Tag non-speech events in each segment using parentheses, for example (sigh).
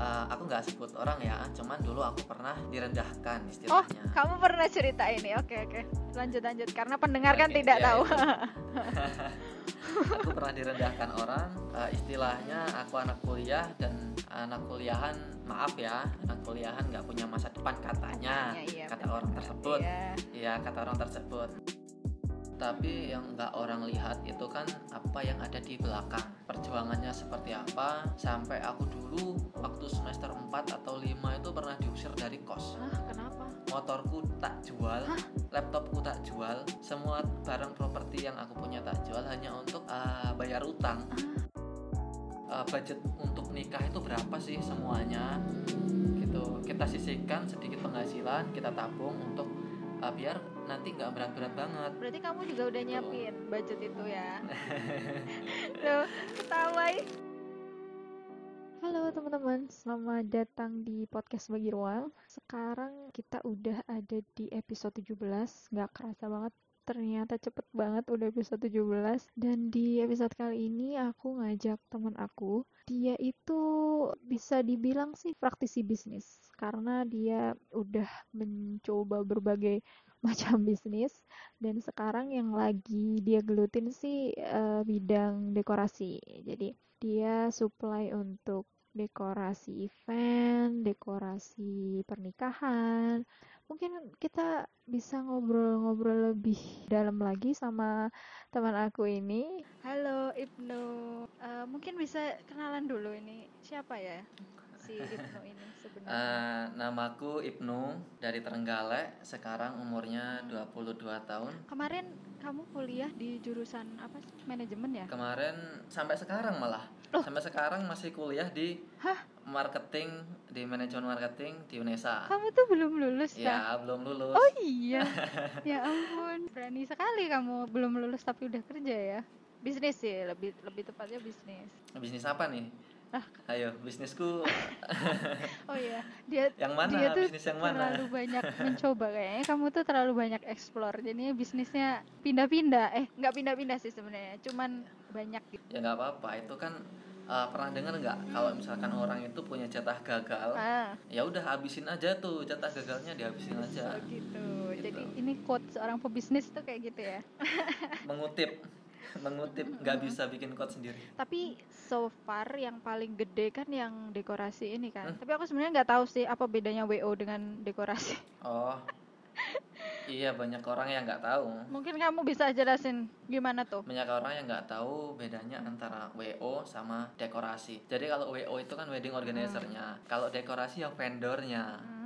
eh, aku nggak sebut orang ya cuman dulu aku pernah direndahkan Oh, istilahnya kamu pernah cerita ini. Oke, oke. Lanjut, lanjut. Karena pendengar kan Oke, tidak iya, tahu. iya. (laughs) aku pernah direndahkan orang eh, istilahnya aku anak kuliah dan anak kuliahan maaf ya anak kuliahan nggak punya masa depan katanya Katanya, iya, kata orang tersebut Iya. Iya kata orang tersebut tapi yang nggak orang lihat itu kan apa yang ada di belakang. Perjuangannya seperti apa? Sampai aku dulu waktu semester 4 atau 5 itu pernah diusir dari kos. Hah, kenapa? motorku tak jual laptopku tak jual semua barang properti yang aku punya tak jual hanya untuk uh, bayar utang. Uh, budget untuk nikah itu berapa sih semuanya? Gitu. Kita sisihkan sedikit penghasilan kita tabung untuk uh, biar nanti nggak berat-berat banget Berarti kamu juga udah Tuh. nyiapin budget itu ya? (laughs) Tuh, ketawa ih. Halo teman-teman, selamat datang di podcast Bagi Ruang. Sekarang kita udah ada di episode 17, nggak kerasa banget. Ternyata cepet banget udah episode 17 Dan di episode kali ini aku ngajak teman aku Dia itu bisa dibilang sih praktisi bisnis Karena dia udah mencoba berbagai (laughs) macam bisnis dan sekarang yang lagi dia gelutin sih eh, bidang dekorasi. Jadi dia supply untuk dekorasi event, dekorasi pernikahan. Mungkin kita bisa ngobrol-ngobrol lebih dalam lagi sama teman aku ini. Halo Ibnu, Eh, mungkin bisa kenalan dulu ini siapa ya si Ibnu ini sebenarnya? Uh, namaku Ibnu dari Trenggalek sekarang umurnya 22 tahun Kemarin kamu kuliah di jurusan apa? Manajemen ya? kemarin sampai sekarang malah Loh. sampai sekarang masih kuliah di marketing di manajemen marketing di UNESA Kamu tuh belum lulus ya? ya belum lulus Oh iya. (laughs) ya ampun, berani sekali kamu belum lulus tapi udah kerja ya. Bisnis sih, lebih lebih tepatnya bisnis. bisnis apa nih. Ayo bisnisku (laughs) Oh iya, dia yang mana dia tuh bisnis yang mana terlalu banyak mencoba kayaknya. Kamu tuh terlalu banyak explore. Jadinya bisnisnya pindah-pindah. Eh, nggak pindah-pindah sih sebenarnya. Cuman banyak gitu. ya nggak apa-apa itu kan uh, pernah dengar nggak kalau misalkan orang itu punya jatah gagal Ah, ya udah habisin aja tuh jatah gagalnya dihabisin aja oh gitu. Gitu. Jadi ini quote seorang pebisnis tuh kayak gitu ya. mengutip mengutip nggak bisa bikin quote sendiri Tapi so far yang paling gede kan yang dekorasi ini kan. Hmm. Tapi aku sebenarnya nggak tahu sih apa bedanya WO dengan dekorasi. oh iya banyak orang yang nggak tahu Mungkin kamu bisa jelasin gimana tuh? banyak orang yang nggak tahu bedanya antara WO sama dekorasi jadi kalau WO itu kan wedding organizer-nya kalau dekorasi yang vendornya Hmm.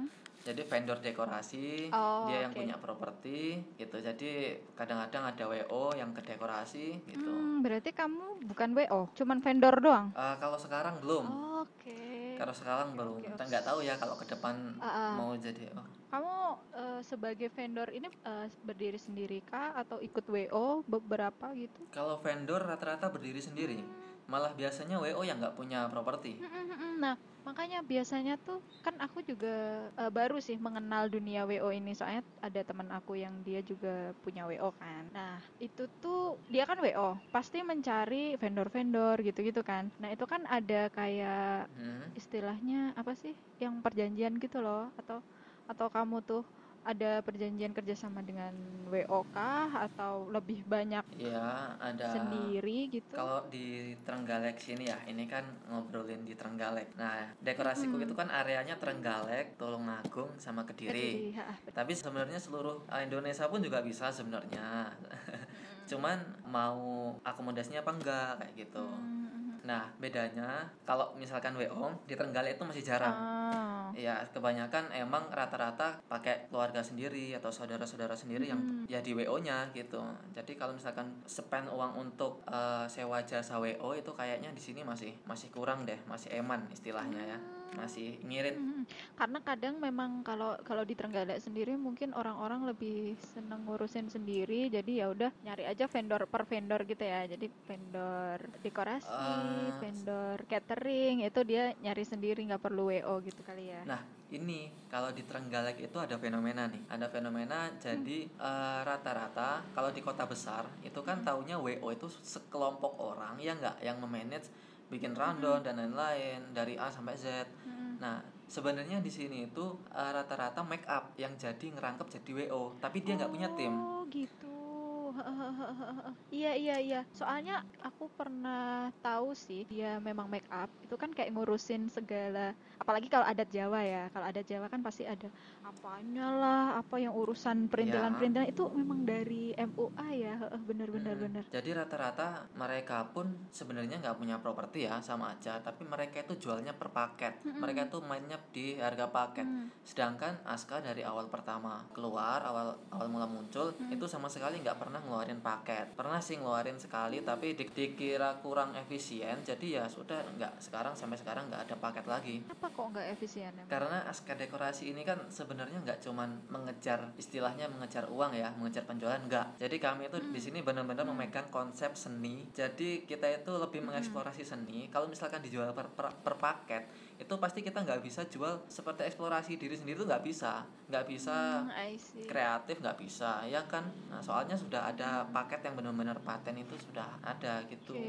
Jadi vendor dekorasi Oh, dia yang oke. punya properti gitu jadi kadang-kadang ada WO yang ke dekorasi gitu Hmm, berarti kamu bukan WO, cuman vendor doang. Eh, kalau sekarang belum Oke. kalau sekarang belum oke, kita nggak tahu ya kalau ke depan ah. mau jadi oh, Kamu eh, sebagai vendor ini eh, berdiri sendiri kah atau ikut WO beberapa gitu? kalau vendor rata-rata berdiri sendiri malah biasanya WO yang nggak punya properti Mm-mm-mm. Nah, makanya biasanya tuh kan aku juga eh, baru sih mengenal dunia WO ini soalnya ada teman aku yang dia juga punya WO kan. Nah, itu tuh dia kan WO, pasti mencari vendor-vendor gitu-gitu kan. Nah, itu kan ada kayak Hmm. istilahnya apa sih? Yang perjanjian gitu loh atau atau kamu tuh ada perjanjian kerjasama dengan WO kah atau lebih banyak Iya, ada sendiri gitu? Kalau di Trenggalek sini ya, ini kan ngobrolin di Trenggalek. Nah, dekorasiku Mm-mm. itu kan areanya Trenggalek, Tulungagung, sama Kediri. Kediri, ha, betul. Tapi sebenarnya seluruh uh, Indonesia pun juga bisa sebenarnya. (laughs) Cuman mau akomodasinya apa enggak kayak gitu. Hmm, hmm. Nah, bedanya kalau misalkan WO di Trenggalek itu masih jarang. Ah. Ya, kebanyakan emang rata-rata pakai keluarga sendiri atau saudara-saudara sendiri yang Hmm. ya di WO-nya gitu. Jadi kalau misalkan spend uang untuk eh, sewa jasa WO itu kayaknya di sini masih masih kurang deh, masih eman istilahnya ya. Masih ngirit. Hmm, Karena kadang memang kalau kalau di Trenggalek sendiri mungkin orang-orang lebih seneng ngurusin sendiri, jadi ya udah nyari aja vendor per vendor gitu ya. Jadi vendor dekorasi, Eh, vendor catering itu dia nyari sendiri nggak perlu WO gitu kali ya. Nah, ini kalau di Trenggalek itu ada fenomena nih. Ada fenomena jadi eh, rata-rata kalau di kota besar itu kan taunya WO itu sekelompok orang yang nggak yang memanage bikin rundown dan lain-lain dari A sampai Z Mm-mm. nah sebenarnya di sini itu eh, rata-rata make up yang jadi ngerangkep jadi WO tapi dia nggak punya tim Oh gitu. (laughs) Iya iya iya. Soalnya aku pernah tahu sih dia memang make up itu kan kayak ngurusin segala apalagi kalau adat Jawa ya. Kalau adat Jawa kan pasti ada apanya lah, apa yang urusan perintilan-perintilan itu memang dari MUA ya. Heeh, Bener bener Mm, bener. Jadi rata-rata mereka pun sebenarnya nggak punya properti ya sama aja, tapi mereka itu jualnya per paket. Mm-mm. Mereka itu mainnya di harga paket. Hmm. Sedangkan Aska dari awal pertama keluar, awal awal mula muncul Hmm. itu sama sekali nggak pernah ngeluarin paket. Pernah sih ngeluarin sekali, tapi di- dikira kurang efisien. Jadi ya sudah nggak sekarang sampai sekarang nggak ada paket lagi. Apa kok nggak efisien emang? Karena Aska dekorasi ini kan sebenarnya nggak cuman mengejar istilahnya mengejar uang ya, mengejar penjualan nggak. Jadi kami itu di sini benar-benar memegang konsep seni. Jadi kita itu lebih mengeksplorasi seni. Kalau misalkan dijual per, per, per paket, itu pasti kita nggak bisa jual seperti eksplorasi diri sendiri itu nggak bisa, nggak bisa Hmm, kreatif nggak bisa, ya kan? Nah, soalnya sudah ada paket yang benar-benar paten itu sudah ada gitu. Oke,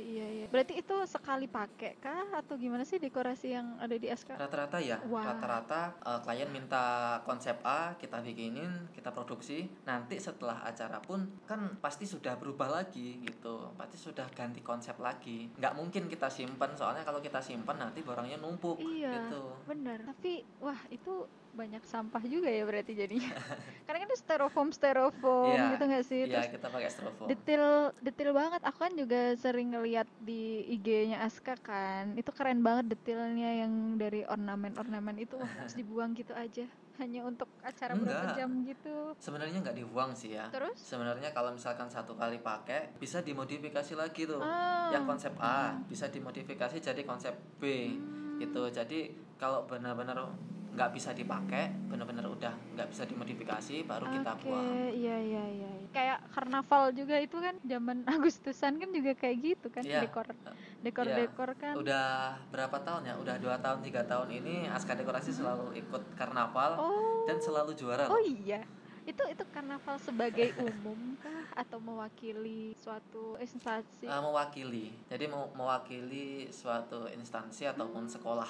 iya iya. Berarti itu sekali pakai kah atau gimana sih dekorasi yang ada di SK? Rata-rata ya, rata-rata eh, klien minta konsep A, kita bikinin, kita produksi. Nanti setelah acara pun kan pasti sudah berubah lagi gitu, pasti sudah ganti konsep lagi. Nggak mungkin kita simpan, soalnya kalau kita simpan nanti barangnya numpuk Iya, gitu. bener. Tapi wah itu banyak sampah juga ya berarti jadinya. (laughs) Karena kan itu styrofoam styrofoam Iya, gitu nggak sih? Iya, Terus kita pakai styrofoam. detail detail banget. Aku kan juga sering ngeliat di IG-nya Aska kan. Itu keren banget detailnya yang dari ornamen-ornamen itu wah, harus (laughs) dibuang gitu aja. Hanya untuk acara berapa Enggak. jam gitu. Sebenarnya nggak dibuang sih ya. Terus? Sebenarnya kalau misalkan satu kali pakai bisa dimodifikasi lagi tuh. Ah, Yang konsep A bisa dimodifikasi jadi konsep B. hmm, gitu jadi kalau benar-benar nggak bisa dipakai benar-benar udah nggak bisa dimodifikasi baru kita Oke, buang iya iya iya. Kayak karnaval juga itu kan zaman (laughs) Agustusan kan juga kayak gitu kan Iya. dekor dekor-dekor kan. udah berapa tahun ya udah dua tahun tiga tahun ini Aska Dekorasi selalu ikut karnaval Oh. dan selalu juara Oh iya. Itu itu karnaval sebagai umum kah atau mewakili suatu instansi? Eh, mewakili jadi mau mewakili suatu instansi ataupun sekolah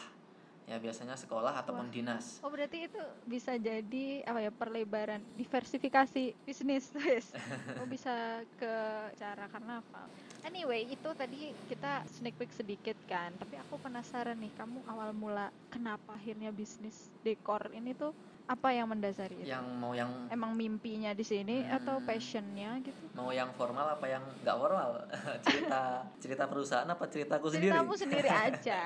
ya biasanya sekolah ataupun Wah. dinas Oh berarti itu bisa jadi apa ya perlebaran diversifikasi bisnis (laughs) guys. Oh bisa ke cara karnaval. Anyway itu tadi kita sneak peek sedikit kan. Tapi aku penasaran nih kamu awal mula kenapa akhirnya bisnis dekor ini tuh apa yang mendasari itu? yang mau yang Emang mimpinya di sini atau Hmm. passionnya gitu? mau yang formal apa yang nggak formal (laughs) cerita cerita perusahaan apa ceritaku sendiri Ceritamu sendiri aja,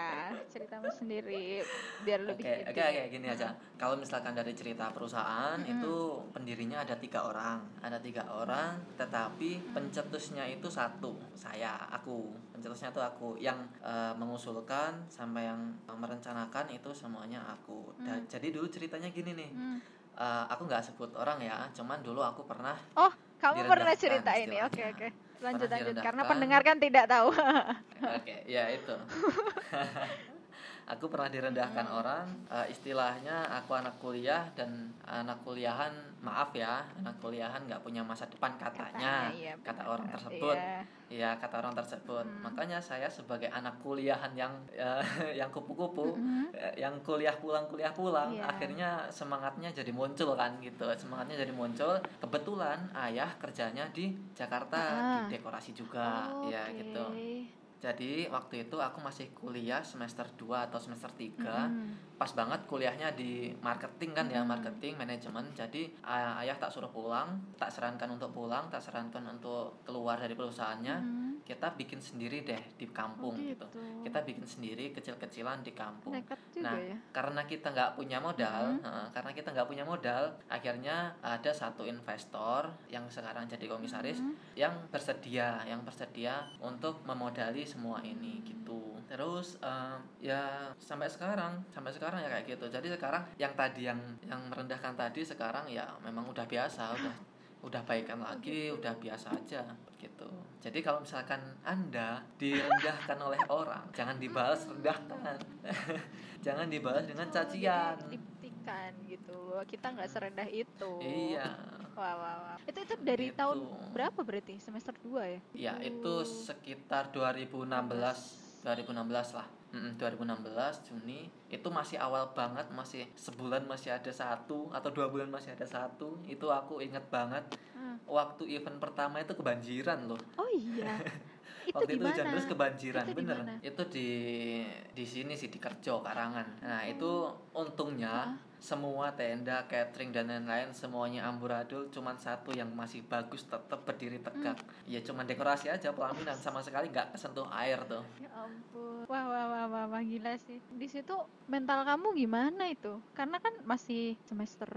ceritamu sendiri biar Oke, lebih oke, gitu. oke, gini aja. Kalau misalkan dari cerita perusahaan Mm-mm. itu pendirinya ada tiga orang, ada tiga orang, tetapi pencetusnya itu satu, saya, aku. Pencetusnya itu aku yang eh, mengusulkan sampai yang merencanakan itu semuanya aku. Da- Mm. Jadi dulu ceritanya gini nih, Hmm. eh, aku nggak sebut orang ya, cuman dulu aku pernah Oh, kamu pernah cerita ini? Oke, oke. Lanjut, lanjut. Karena pendengar kan tidak tahu. Oke, ya itu. (laughs) aku pernah direndahkan Hmm. orang, eh, istilahnya aku anak kuliah dan anak kuliahan, maaf ya, anak kuliahan nggak punya masa depan katanya, iya, kata benar. orang tersebut. Iya. Iya, kata orang tersebut. Hmm. Makanya saya sebagai anak kuliahan yang eh, (laughs) yang kupu-kupu, Mhm. eh, yang kuliah pulang kuliah pulang, Iya. akhirnya semangatnya jadi muncul kan gitu. Semangatnya jadi muncul. Kebetulan ayah kerjanya di Jakarta Ah. di dekorasi juga, ya Oke. gitu. Jadi waktu itu aku masih kuliah semester 2 atau semester 3 Mhm. Pas banget kuliahnya di marketing kan ya Mm. Marketing, manajemen Jadi ay- ayah tak suruh pulang Tak sarankan untuk pulang Tak sarankan untuk keluar dari perusahaannya Mhm. Kita bikin sendiri deh di kampung Oh, gitu Kita bikin sendiri kecil-kecilan di kampung nekat juga Nah, ya. karena kita nggak punya modal, Mhm. heeh, karena kita nggak punya modal, akhirnya ada satu investor yang sekarang jadi komisaris Mhm. yang bersedia, yang bersedia untuk memodali semua ini gitu. Terus eh, ya sampai sekarang, sampai sekarang ya kayak gitu. Jadi sekarang yang tadi yang yang merendahkan tadi sekarang ya memang udah biasa, udah udah baikan lagi, udah biasa aja gitu. Jadi kalau misalkan Anda direndahkan oleh orang, jangan dibalas rendahkan. (laughs) jangan dibalas dengan cacian. Dibuktikan gitu bahwa kita nggak serendah itu. Iya. Wah, wah, wah. Itu itu dari Gitu. tahun berapa berarti? Semester 2 ya? Ya, itu sekitar 2016 2016 lah Mm-mm, 2016 Juni itu masih awal banget masih sebulan masih ada satu atau dua bulan masih ada satu itu aku inget banget Hmm. waktu event pertama itu kebanjiran loh Oh iya. (laughs) itu waktu di itu hujan terus kebanjiran Itu bener mana? itu di di sini sih di Kerjo Karangan nah itu untungnya semua tenda catering dan lain-lain semuanya amburadul cuman satu yang masih bagus tetap berdiri tegak Hmm. ya cuman dekorasi aja pelaminan sama sekali nggak kesentuh air tuh Ya ampun. Wah, wah, wah, wah, wah, gila sih. Di situ mental kamu gimana itu? Karena kan masih semester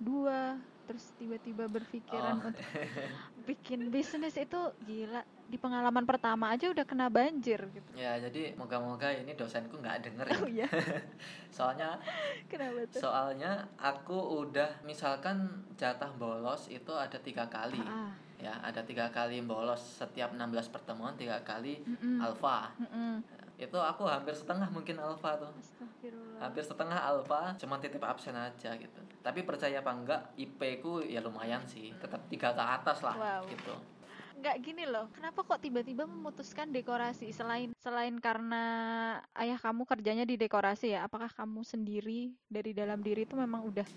2, terus tiba-tiba berpikiran Oh. untuk (laughs) bikin bisnis itu gila. Di pengalaman pertama aja udah kena banjir gitu. ya jadi moga-moga ini dosenku nggak denger ya. Oh iya, (laughs) soalnya kenapa tuh? soalnya aku udah misalkan jatah bolos itu ada tiga kali. Ah, ya ada tiga kali bolos setiap 16 pertemuan tiga kali mm-mm, alfa mm-mm. itu aku hampir setengah mungkin alfa tuh. Hampir setengah alfa cuman titip absen aja gitu. Tapi percaya apa enggak IP ku ya lumayan sih tetap tiga ke atas lah Wow. gitu nggak gini loh kenapa kok tiba-tiba memutuskan dekorasi? Selain selain karena ayah kamu kerjanya di dekorasi ya apakah kamu sendiri dari dalam diri itu memang udah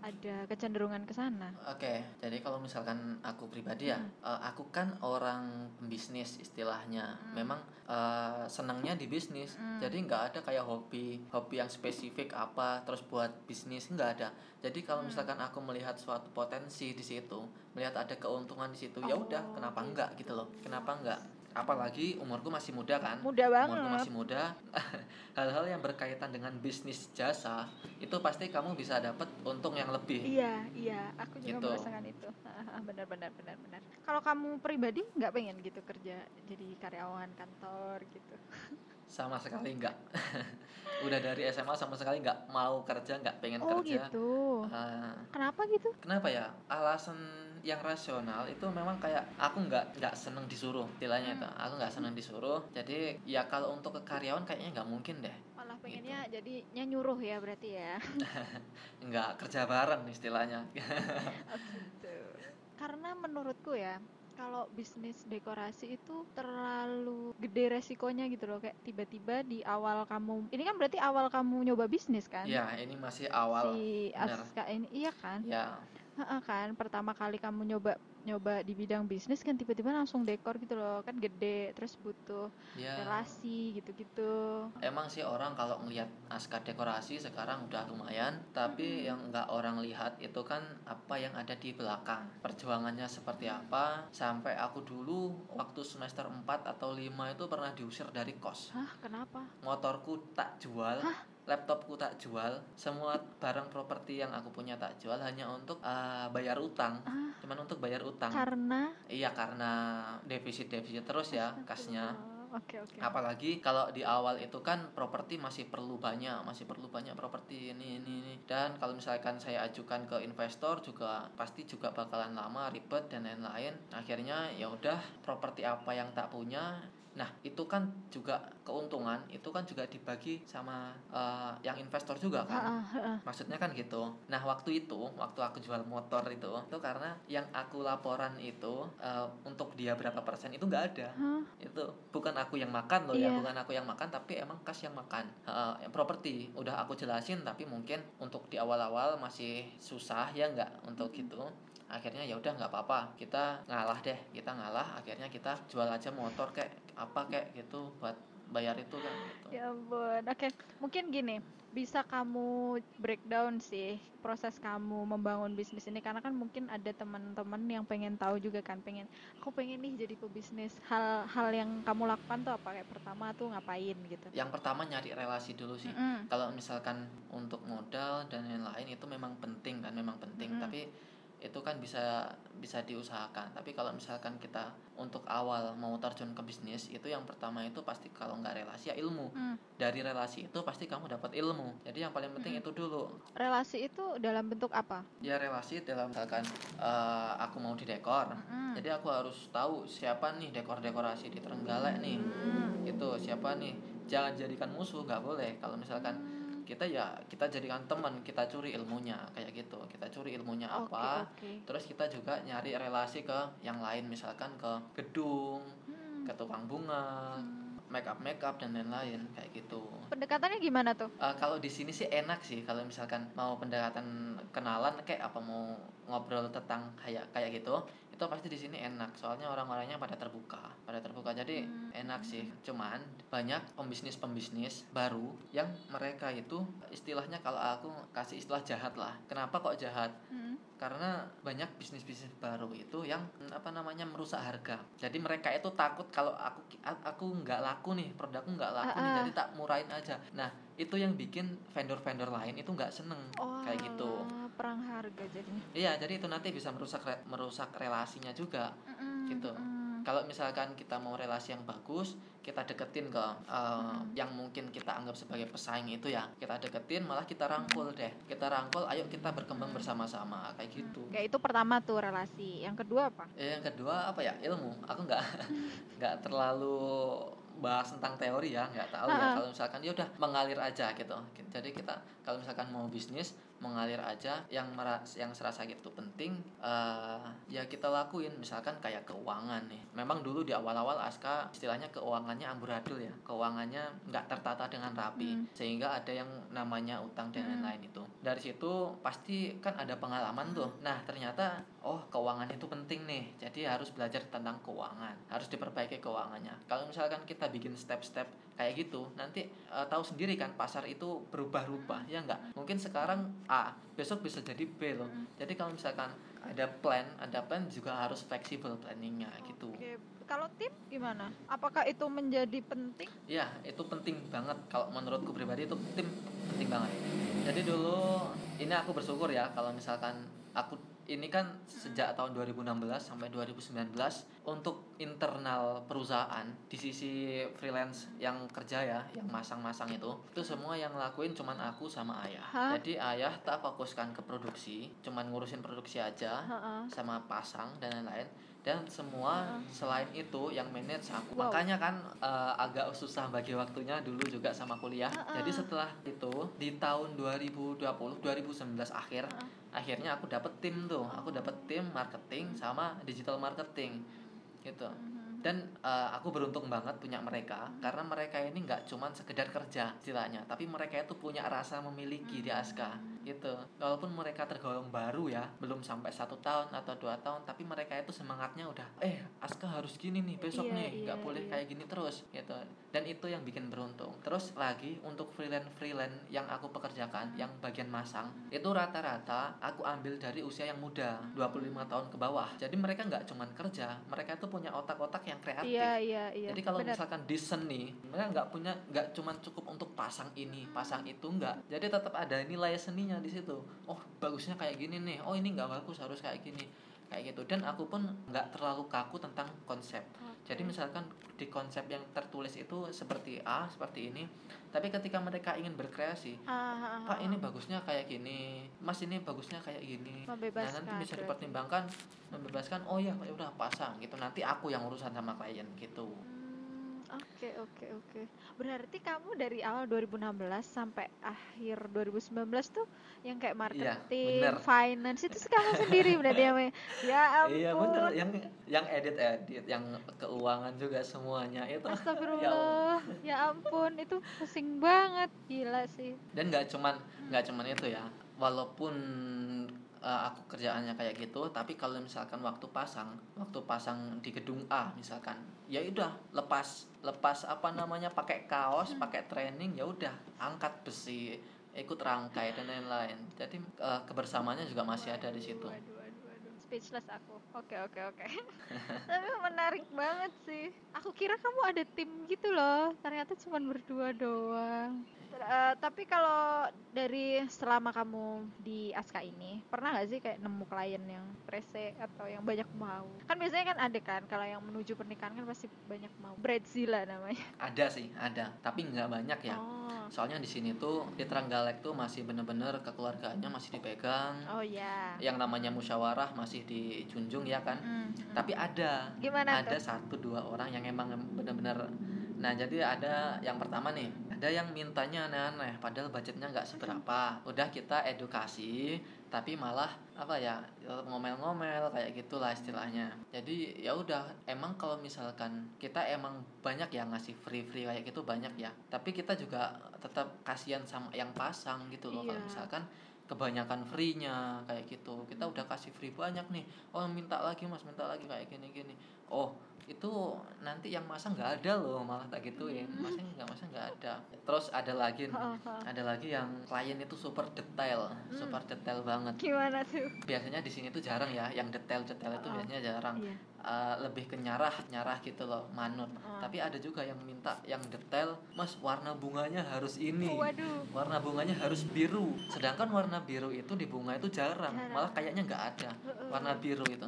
ada kecenderungan ke sana Oke, jadi kalau misalkan aku pribadi ya, eh, aku kan orang pembisnis istilahnya. Hmm. Memang eh, senangnya di bisnis. Hmm. Jadi nggak ada kayak hobi, hobi yang spesifik apa terus buat bisnis nggak ada. Jadi kalau Hmm. misalkan aku melihat suatu potensi di situ, melihat ada keuntungan di situ, ya udah, Oh, kenapa gitu. enggak gitu loh? Kenapa enggak? Apalagi umurku masih muda kan? umurku banget. masih muda. (laughs) Hal-hal yang berkaitan dengan bisnis jasa itu pasti kamu bisa dapat untung yang lebih. Iya iya. Aku juga Gitu. merasakan itu. (laughs) Benar benar benar benar. Kalau kamu pribadi nggak pengen gitu kerja jadi karyawan kantor gitu (laughs) sama sekali enggak (laughs) udah dari SMA sama sekali nggak mau kerja nggak pengen oh kerja. gitu? Ah, kenapa gitu? Kenapa ya? Alasan yang rasional itu memang kayak aku nggak nggak seneng disuruh istilahnya Hmm. itu aku nggak seneng disuruh jadi ya kalau untuk ke karyawan kayaknya nggak mungkin deh. Malah Gitu. pengennya jadinya nyuruh ya berarti ya. (laughs) Nggak kerja bareng istilahnya. (laughs) Oh gitu. Karena menurutku ya, kalau bisnis dekorasi itu terlalu gede resikonya gitu loh kayak tiba-tiba di awal kamu ini kan berarti awal kamu nyoba bisnis kan? Ya ini masih awal. Si. Aska ini iya kan? Ya Heeh kan. Pertama kali kamu nyoba nyoba di bidang bisnis kan tiba-tiba langsung dekor gitu loh. Kan gede terus butuh ya relasi gitu-gitu. Emang sih orang kalau ngelihat askar dekorasi sekarang udah lumayan, tapi yang nggak orang lihat itu kan apa yang ada di belakang. Perjuangannya seperti apa? Sampai aku dulu waktu semester 4 atau 5 itu pernah diusir dari kos. hah kenapa? Motorku tak jual, laptopku tak jual, semua barang properti yang aku punya tak jual hanya untuk uh, bayar utang. ah. Cuman untuk bayar utang. karena? Iya karena defisit-defisit terus ya kasnya. Oke oke. Apalagi kalau di awal itu kan properti masih perlu banyak masih perlu banyak properti ini ini ini. Dan kalau misalkan saya ajukan ke investor juga pasti juga bakalan lama ribet dan lain-lain. Akhirnya ya udah properti apa yang tak punya. Nah itu kan juga keuntungan itu kan juga dibagi sama eh, yang investor juga kan. Maksudnya kan gitu. Nah waktu itu waktu aku jual motor itu itu karena yang aku laporan itu eh, untuk dia berapa persen itu nggak ada. Hah? itu bukan aku yang makan loh ya Iya. bukan aku yang makan tapi emang kas yang makan. Yang properti. Udah aku jelasin tapi mungkin untuk di awal-awal masih susah ya nggak untuk gitu. Akhirnya ya udah nggak apa-apa. Kita ngalah deh kita ngalah akhirnya kita jual aja motor kayak apa kayak gitu buat bayar itu kan gitu. Ya ampun. Oke, mungkin gini, bisa kamu breakdown sih proses kamu membangun bisnis ini karena kan mungkin ada teman-teman yang pengen tahu juga kan, pengen aku pengen nih jadi pebisnis. Hal-hal yang kamu lakukan tuh apa kayak pertama tuh ngapain gitu. yang pertama nyari relasi dulu sih Mm-mm. kalau misalkan untuk modal dan lain-lain itu memang penting kan memang penting Mm-mm. tapi itu kan bisa bisa diusahakan tapi kalau misalkan kita untuk awal mau terjun ke bisnis itu yang pertama itu pasti kalau nggak relasi ya ilmu Mm. dari relasi itu pasti kamu dapat ilmu jadi yang paling penting Mm-mm. itu dulu Relasi itu dalam bentuk apa? ya relasi dalam misalkan eh, aku mau di dekor Mm. jadi aku harus tahu siapa nih dekor dekorasi di Trenggalek nih Mm. itu siapa nih jangan jadikan musuh nggak boleh kalau misalkan kita ya kita jadikan teman kita curi ilmunya kayak gitu kita curi ilmunya Oke, apa oke. terus kita juga nyari relasi ke yang lain misalkan ke gedung Hmm. ke tukang bunga Hmm. make up make up dan lain-lain kayak gitu pendekatannya gimana tuh uh, kalau di sini sih enak sih kalau misalkan mau pendekatan kenalan kayak apa mau ngobrol tentang kayak kayak gitu itu pasti di sini enak soalnya orang-orangnya pada terbuka pada terbuka. Jadi hmm. enak sih. Cuman banyak pembisnis pembisnis baru yang mereka itu istilahnya kalau aku kasih istilah jahat lah. Kenapa kok jahat? Hmm. karena banyak bisnis bisnis baru itu yang apa namanya merusak harga. Jadi mereka itu takut kalau aku aku nggak laku nih produkku nggak laku uh, uh. nih jadi tak murahin aja. Nah itu yang bikin vendor-vendor lain itu nggak seneng. Oh, kayak gitu perang harga jadinya. Iya jadi itu nanti bisa merusak merusak relasinya juga mm gitu. mm. kalau misalkan kita mau relasi yang bagus kita deketin ke uh, mm. yang mungkin kita anggap sebagai pesaing itu ya kita deketin malah kita rangkul deh. Kita rangkul ayo kita berkembang bersama-sama kayak gitu. Kayak itu pertama tuh relasi. Yang kedua apa? Eh, yang kedua apa ya? Ilmu. Aku nggak (laughs) nggak terlalu bahas tentang teori ya nggak tahu ya. Kalau misalkan ya udah mengalir aja gitu. Jadi kita kalau misalkan mau bisnis mengalir aja yang meras yang serasa gitu penting uh, ya kita lakuin. Misalkan kayak keuangan nih. Memang dulu di awal-awal Aska istilahnya keuangannya amburadul ya. Keuangannya nggak tertata dengan rapi. Hmm. sehingga ada yang namanya utang dan hmm. lain-lain itu. Dari situ pasti kan ada pengalaman tuh. Nah ternyata oh keuangan itu penting nih. Jadi harus belajar tentang keuangan. Harus diperbaiki keuangannya. Kalau misalkan kita bikin step-step kayak gitu nanti uh, tahu sendiri kan pasar itu berubah-ubah ya enggak mungkin sekarang A besok bisa jadi B loh. Jadi kalau misalkan ada plan ada plan juga harus fleksibel planningnya gitu. Kalau tim gimana? Apakah itu menjadi penting? Ya itu penting banget. Kalau menurutku pribadi itu tim penting banget. Jadi dulu ini aku bersyukur ya kalau misalkan aku ini kan sejak tahun 2016 sampai 2019 untuk internal perusahaan di sisi freelance yang kerja ya, yang masang-masang itu, itu semua yang lakuin cuman aku sama ayah. Hah? Jadi ayah tak fokuskan ke produksi, cuman ngurusin produksi aja, ha -ha. sama pasang dan lain-lain dan semua selain itu yang manage aku wow. makanya kan uh, agak susah bagi waktunya dulu juga sama kuliah uh, uh. jadi setelah itu di tahun 2020 2019 akhir uh. Akhirnya aku dapet tim tuh aku dapet tim marketing sama digital marketing gitu. Dan uh, aku beruntung banget punya mereka karena mereka ini nggak cuman sekedar kerja istilahnya tapi mereka itu punya rasa memiliki di Aska gitu. Walaupun mereka tergolong baru ya belum sampai satu tahun atau dua tahun tapi mereka itu semangatnya udah eh Aska harus gini nih besok iya, nih nggak iya, boleh iya. kayak gini terus gitu. Dan itu yang bikin beruntung. Terus lagi untuk freelance freelance yang aku pekerjakan yang bagian masang itu rata-rata aku ambil dari usia yang muda 25 tahun ke bawah. Jadi mereka nggak cuman kerja mereka itu punya otak-otak yang kreatif. Iya, iya, iya. jadi kalau misalkan desain nih mereka nggak punya nggak cuman cukup untuk pasang ini pasang itu nggak. Jadi tetap ada nilai seninya di situ. Oh bagusnya kayak gini nih. Oh ini nggak bagus harus kayak gini. Kayak gitu. Dan aku pun nggak terlalu kaku tentang konsep. Jadi misalkan di konsep yang tertulis itu seperti A seperti ini tapi ketika mereka ingin berkreasi ah, ah, pak ini bagusnya kayak gini mas ini bagusnya kayak gini. Nah nanti bisa dipertimbangkan membebaskan oh ya ya udah pasang gitu. Nanti aku yang urusan sama klien gitu. Hmm Oke oke oke. Berarti kamu dari awal 2016 sampai akhir 2019 tuh yang kayak iya, marketing, iya, finance itu kamu sendiri berarti ya, Ya ampun. Iya bener. Yang yang edit edit, yang keuangan juga semuanya itu. (laughs) Astagfirullah. ya, ya ampun, itu pusing banget, gila sih. Dan nggak cuman nggak cuman itu ya. Walaupun uh, aku kerjaannya kayak gitu tapi kalau misalkan waktu pasang waktu pasang di gedung A misalkan ya udah lepas lepas apa namanya pakai kaos hmm. pakai training ya udah angkat besi ikut rangkai dan lain-lain jadi uh, kebersamaannya juga masih ada di situ speechless aku. Oke oke oke. (laughs) Tapi menarik banget sih. Aku kira kamu ada tim gitu loh. Ternyata cuma berdua doang. Uh, tapi kalau dari selama kamu di Aska ini pernah gak sih kayak nemu klien yang rese atau yang banyak mau? Kan biasanya kan ada kan kalau yang menuju pernikahan kan pasti banyak mau. Bradzilla namanya. Ada sih ada. Tapi nggak banyak ya. Oh. soalnya di sini tuh di Trenggalek tuh masih bener-bener kekeluargaannya masih dipegang. Oh ya yang namanya musyawarah masih dijunjung ya kan? Mm -hmm. tapi ada. Gimana ada tuh? satu dua orang yang emang bener-bener Nah, jadi ada yang pertama nih, ada yang mintanya aneh-aneh padahal budgetnya nggak seberapa. Udah kita edukasi tapi malah apa ya ngomel-ngomel kayak gitulah istilahnya. Jadi ya udah emang kalau misalkan kita emang banyak yang ngasih free-free kayak gitu banyak ya. Tapi kita juga tetap kasihan sama yang pasang gitu loh kalau Iya. misalkan kebanyakan free-nya kayak gitu. Kita udah kasih free banyak nih. Oh minta lagi mas minta lagi kayak gini gini oh itu nanti yang masang nggak ada loh malah tak gituin masang nggak masang nggak ada terus ada lagi nih, ada lagi yang klien itu super detail super detail banget Gimana tuh? biasanya di sini tuh jarang ya yang detail-detail itu Oh. biasanya jarang. Eh, lebih ke nyarah nyarah gitu loh manut Oh. tapi ada juga yang minta yang detail mas warna bunganya harus ini Waduh. warna bunganya harus biru sedangkan warna biru itu di bunga itu jarang, Jarang. malah kayaknya nggak ada warna biru itu.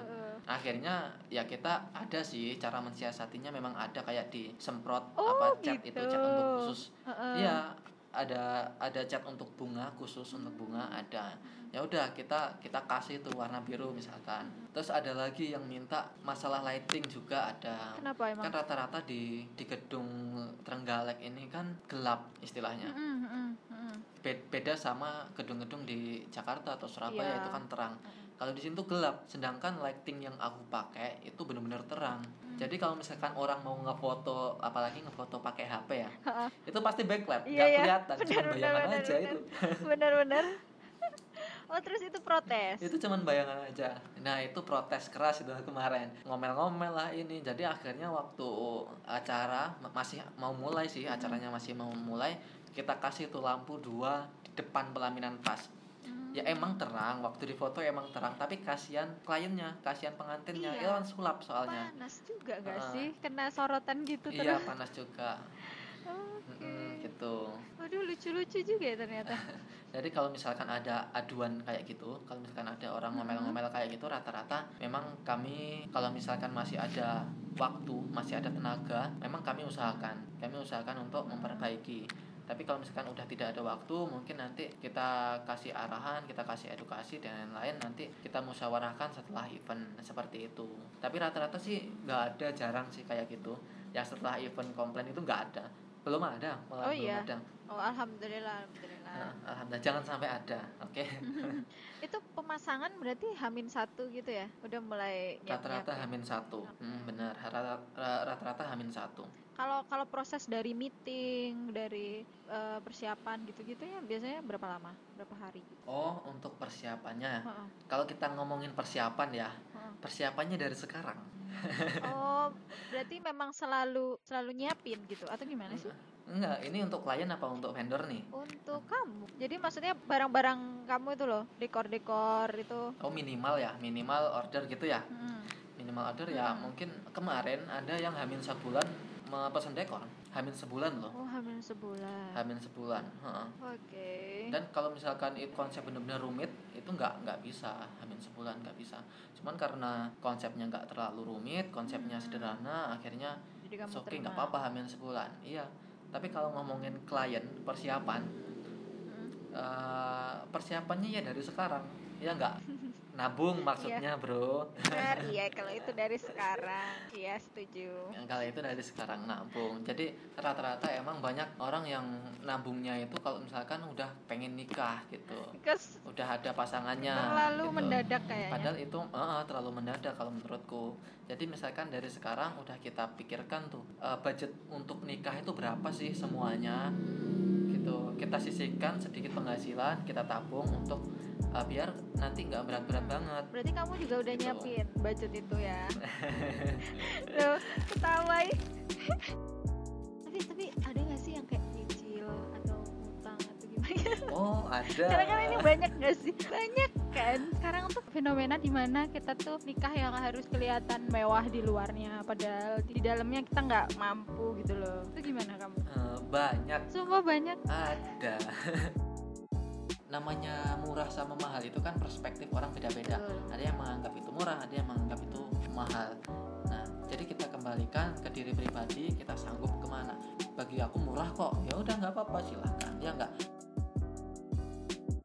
Akhirnya ya kita ada sih cara mensiasatinya memang ada kayak disemprot Oh, apa cat itu cat gitu. untuk khusus. Iya, ada ada cat untuk bunga khusus untuk bunga ada. Ya udah kita kita kasih tuh warna biru misalkan. Terus ada lagi yang minta masalah lighting juga ada. Kenapa emang? Kan rata-rata di di gedung Trenggalek ini kan gelap istilahnya. Mm, mm, mm, mm. Be- Beda sama gedung-gedung di Jakarta atau Surabaya Iya. itu kan terang. Kalau di sini tuh gelap, sedangkan lighting yang aku pakai itu benar-benar terang. Hmm. Jadi kalau misalkan orang mau ngefoto, apalagi ngefoto pakai HP ya, Heeh. itu pasti backlight Iya, nggak iya. kelihatan cuma bayangan benar, aja benar, itu (laughs) Bener-bener. Oh terus itu protes. itu cuma bayangan aja nah itu protes keras itu kemarin ngomel-ngomel lah ini jadi akhirnya waktu acara ma- masih mau mulai sih acaranya masih mau mulai kita kasih tuh lampu dua di depan pelaminan pas Hmm. Ya emang terang waktu di foto emang terang tapi kasihan kliennya kasihan pengantinnya Iya. itu kan sulap soalnya Panas juga gak Heeh. sih? Kena sorotan gitu iya terus. panas juga. Mm-mm, gitu Waduh lucu-lucu juga ya ternyata. (laughs) Jadi kalau misalkan ada aduan kayak gitu, kalau misalkan ada orang ngomel-ngomel kayak gitu, rata-rata memang kami kalau misalkan masih ada waktu, masih ada tenaga, memang kami usahakan, kami usahakan untuk memperbaiki. Tapi kalau misalkan udah tidak ada waktu, mungkin nanti kita kasih arahan, kita kasih edukasi dan lain-lain. Nanti kita musyawarahkan setelah event seperti itu. Tapi rata-rata sih nggak ada, jarang sih kayak gitu. Yang setelah event komplain itu nggak ada, belum ada, malah Oh, belum iya. ada. Oh alhamdulillah, alhamdulillah. Nah, alhamdulillah jangan sampai ada, oke? (laughs) Itu pemasangan berarti hamin satu gitu ya? Udah mulai Rata-rata nyiap-nyiapin. hamin satu, hmm, benar. Rata- ra- Rata-rata hamin satu. Kalau kalau proses dari meeting, dari eh, persiapan gitu-gitu ya biasanya berapa lama? Berapa hari? Oh, untuk persiapannya. Heeh. Kalau kita ngomongin persiapan ya, Heeh. persiapannya dari sekarang. Oh, berarti memang selalu selalu nyiapin gitu atau gimana sih? Enggak, ini untuk klien apa untuk vendor nih? Untuk kamu. Jadi maksudnya barang-barang kamu itu loh, dekor-dekor itu. Oh, minimal ya, minimal order gitu ya. Hmm. Minimal order ya, Hmm. mungkin kemarin ada yang hamin sebulan memesan dekor. Hamin sebulan loh. Oh, hamil sebulan. Hamin sebulan. Oke. Dan kalau misalkan itu konsep benar-benar rumit, itu nggak nggak bisa hamin sebulan nggak bisa. Cuman karena konsepnya nggak terlalu rumit, konsepnya Hmm. sederhana, akhirnya oke nggak apa-apa hamin sebulan. Iya. Tapi kalau ngomongin klien persiapan, Hmm. eh, persiapannya ya dari sekarang, ya nggak (laughs) nabung maksudnya bro. Benar, (laughs) iya kalau itu dari sekarang. Iya, setuju. Yang kalau itu dari sekarang nabung. Jadi rata-rata emang banyak orang yang nabungnya itu kalau misalkan udah pengen nikah gitu, Because udah ada pasangannya. terlalu gitu. mendadak kayaknya. Padahal itu eh, terlalu mendadak kalau menurutku. Jadi misalkan dari sekarang udah kita pikirkan tuh eh, budget untuk nikah itu berapa sih semuanya. Kita sisihkan sedikit penghasilan, kita tabung untuk eh, biar nanti nggak berat-berat banget. Berarti kamu juga udah Gitu. nyiapin budget itu ya. (laughs) Tuh, ketawa tapi tapi ada nggak sih yang kayak nyicil atau utang atau gimana? Oh ada. Karena kan ini banyak gak sih? Banyak kan. Sekarang tuh fenomena di mana kita tuh nikah yang harus kelihatan mewah di luarnya, padahal di dalamnya kita nggak mampu gitu loh. Itu gimana kamu? Eh, banyak Semua banyak. ada. (laughs) Namanya murah sama mahal itu kan perspektif orang beda-beda. Betul. ada yang menganggap itu murah ada yang menganggap itu mahal nah jadi kita kembalikan ke diri pribadi kita sanggup ke mana bagi aku murah kok ya udah nggak apa-apa silahkan ya nggak